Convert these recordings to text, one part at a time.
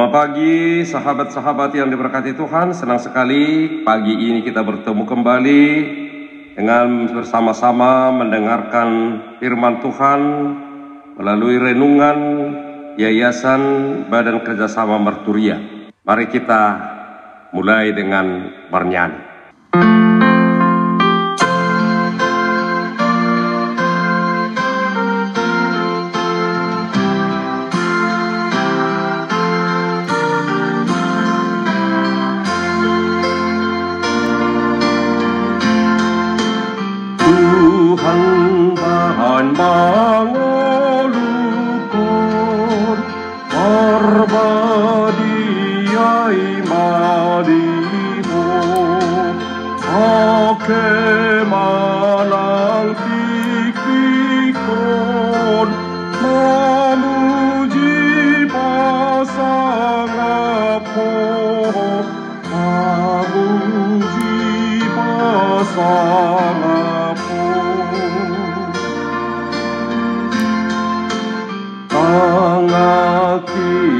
Selamat pagi sahabat-sahabat yang diberkati Tuhan. Senang sekali pagi ini kita bertemu kembali Dengan bersama-sama mendengarkan firman Tuhan Melalui renungan Yayasan Badan Kerjasama Merturia. Mari kita mulai dengan bernyanyi Tangagi.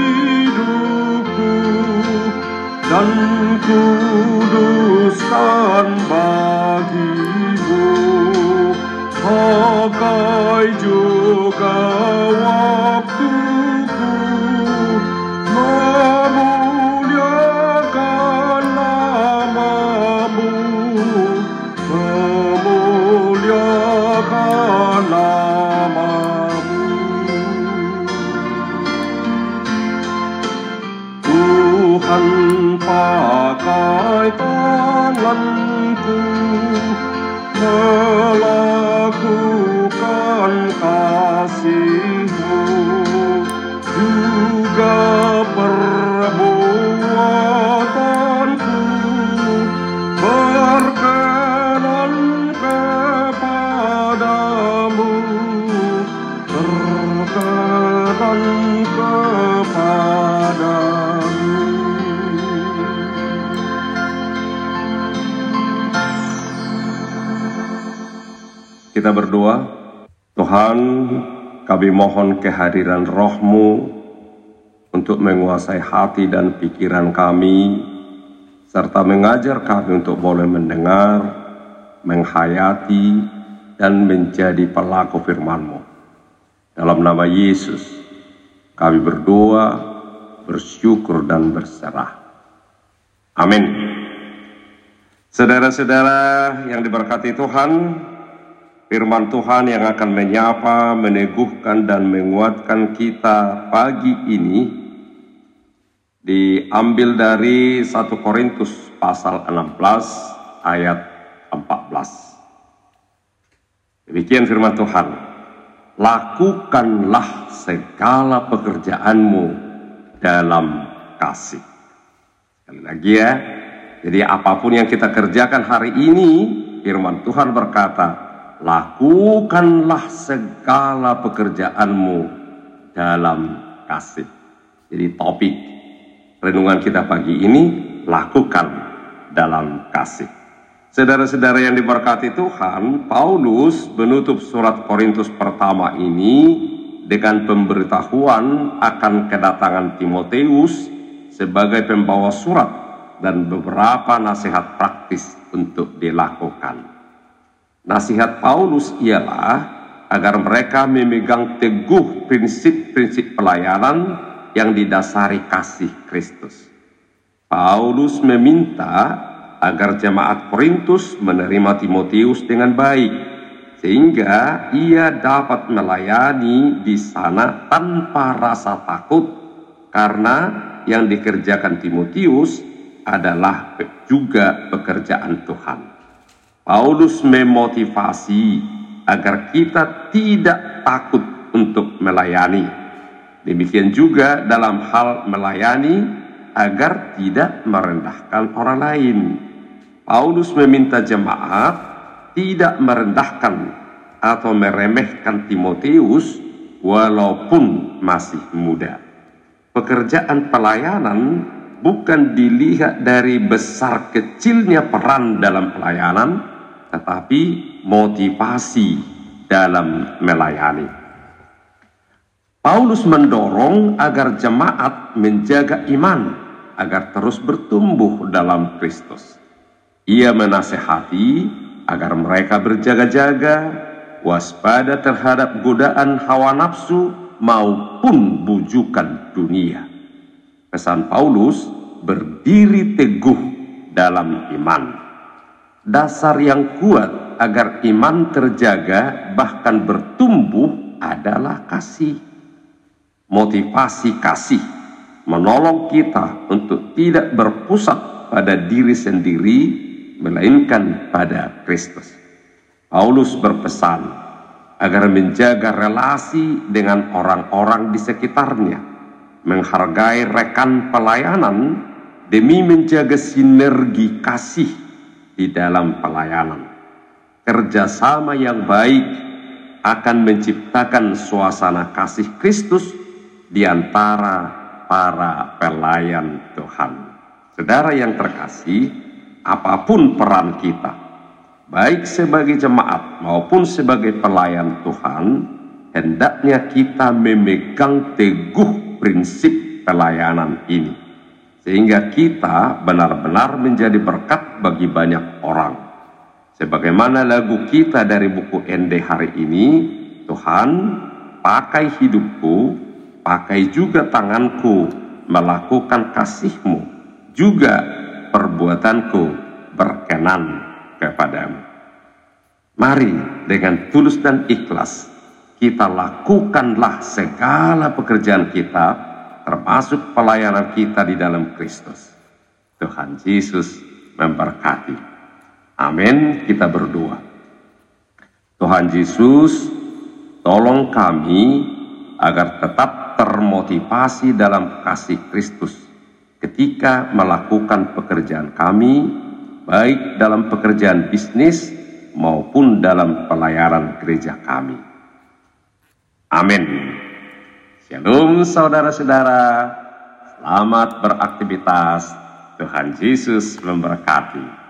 dan kuduskan bagimu. Pakai juga waktuku. tanganku melakukan kasihmu. Juga perbuatanku berkenan kepadamu. Berkenan Kita berdoa, Tuhan kami mohon kehadiran rohmu untuk menguasai hati dan pikiran kami, serta mengajar kami untuk boleh mendengar, menghayati, dan menjadi pelaku firman-Mu. Dalam nama Yesus, kami berdoa, bersyukur, dan berserah. Amin. Saudara-saudara yang diberkati Tuhan, Firman Tuhan yang akan menyapa, meneguhkan, dan menguatkan kita pagi ini diambil dari 1 Korintus pasal 16 ayat 14. Demikian firman Tuhan. Lakukanlah segala pekerjaanmu dalam kasih. Sekali lagi ya. Jadi apa pun yang kita kerjakan hari ini, firman Tuhan berkata, lakukanlah segala pekerjaanmu dalam kasih. Jadi topik renungan kita pagi ini, lakukan dalam kasih. Saudara-saudara yang diberkati Tuhan, Paulus menutup surat Korintus pertama ini dengan pemberitahuan akan kedatangan Timoteus sebagai pembawa surat dan beberapa nasihat praktis untuk dilakukan. Nasihat Paulus ialah agar mereka memegang teguh prinsip-prinsip pelayanan yang didasari kasih Kristus. Paulus meminta agar jemaat Korintus menerima Timotius dengan baik, sehingga ia dapat melayani di sana tanpa rasa takut, karena yang dikerjakan Timotius adalah juga pekerjaan Tuhan. Paulus memotivasi agar kita tidak takut untuk melayani. Demikian juga dalam hal melayani agar tidak merendahkan orang lain. Paulus meminta jemaat tidak merendahkan atau meremehkan Timoteus walaupun masih muda. Pekerjaan pelayanan bukan dilihat dari besar kecilnya peran dalam pelayanan, tetapi motivasi dalam melayani. Paulus mendorong agar jemaat menjaga iman agar terus bertumbuh dalam Kristus. Ia menasehati agar mereka berjaga-jaga, waspada terhadap godaan hawa nafsu maupun bujukan dunia. Pesan Paulus berdiri teguh dalam iman. Dasar yang kuat agar iman terjaga bahkan bertumbuh adalah kasih. Motivasi kasih menolong kita untuk tidak berpusat pada diri sendiri melainkan pada Kristus. Paulus berpesan agar menjaga relasi dengan orang-orang di sekitarnya, menghargai rekan pelayanan demi menjaga sinergi kasih di dalam pelayanan. Kerjasama yang baik akan menciptakan suasana kasih Kristus di antara para pelayan Tuhan. Saudara yang terkasih, apa pun peran kita, baik sebagai jemaat maupun sebagai pelayan Tuhan, hendaknya kita memegang teguh prinsip pelayanan ini. Sehingga kita benar-benar menjadi berkat bagi banyak orang. Sebagaimana lagu kita dari buku ND hari ini, Tuhan, pakai hidupku, pakai juga tanganku, melakukan kasihmu, juga perbuatanku berkenan kepadamu. Mari dengan tulus dan ikhlas kita lakukanlah segala pekerjaan kita termasuk pelayanan kita di dalam Kristus. Tuhan Yesus memberkati. Amin. Kita berdoa. Tuhan Yesus, tolong kami agar tetap termotivasi dalam kasih Kristus ketika melakukan pekerjaan kami baik dalam pekerjaan bisnis maupun dalam pelayanan gereja kami. Amin. Shalom saudara-saudara, selamat beraktivitas. Tuhan Yesus memberkati.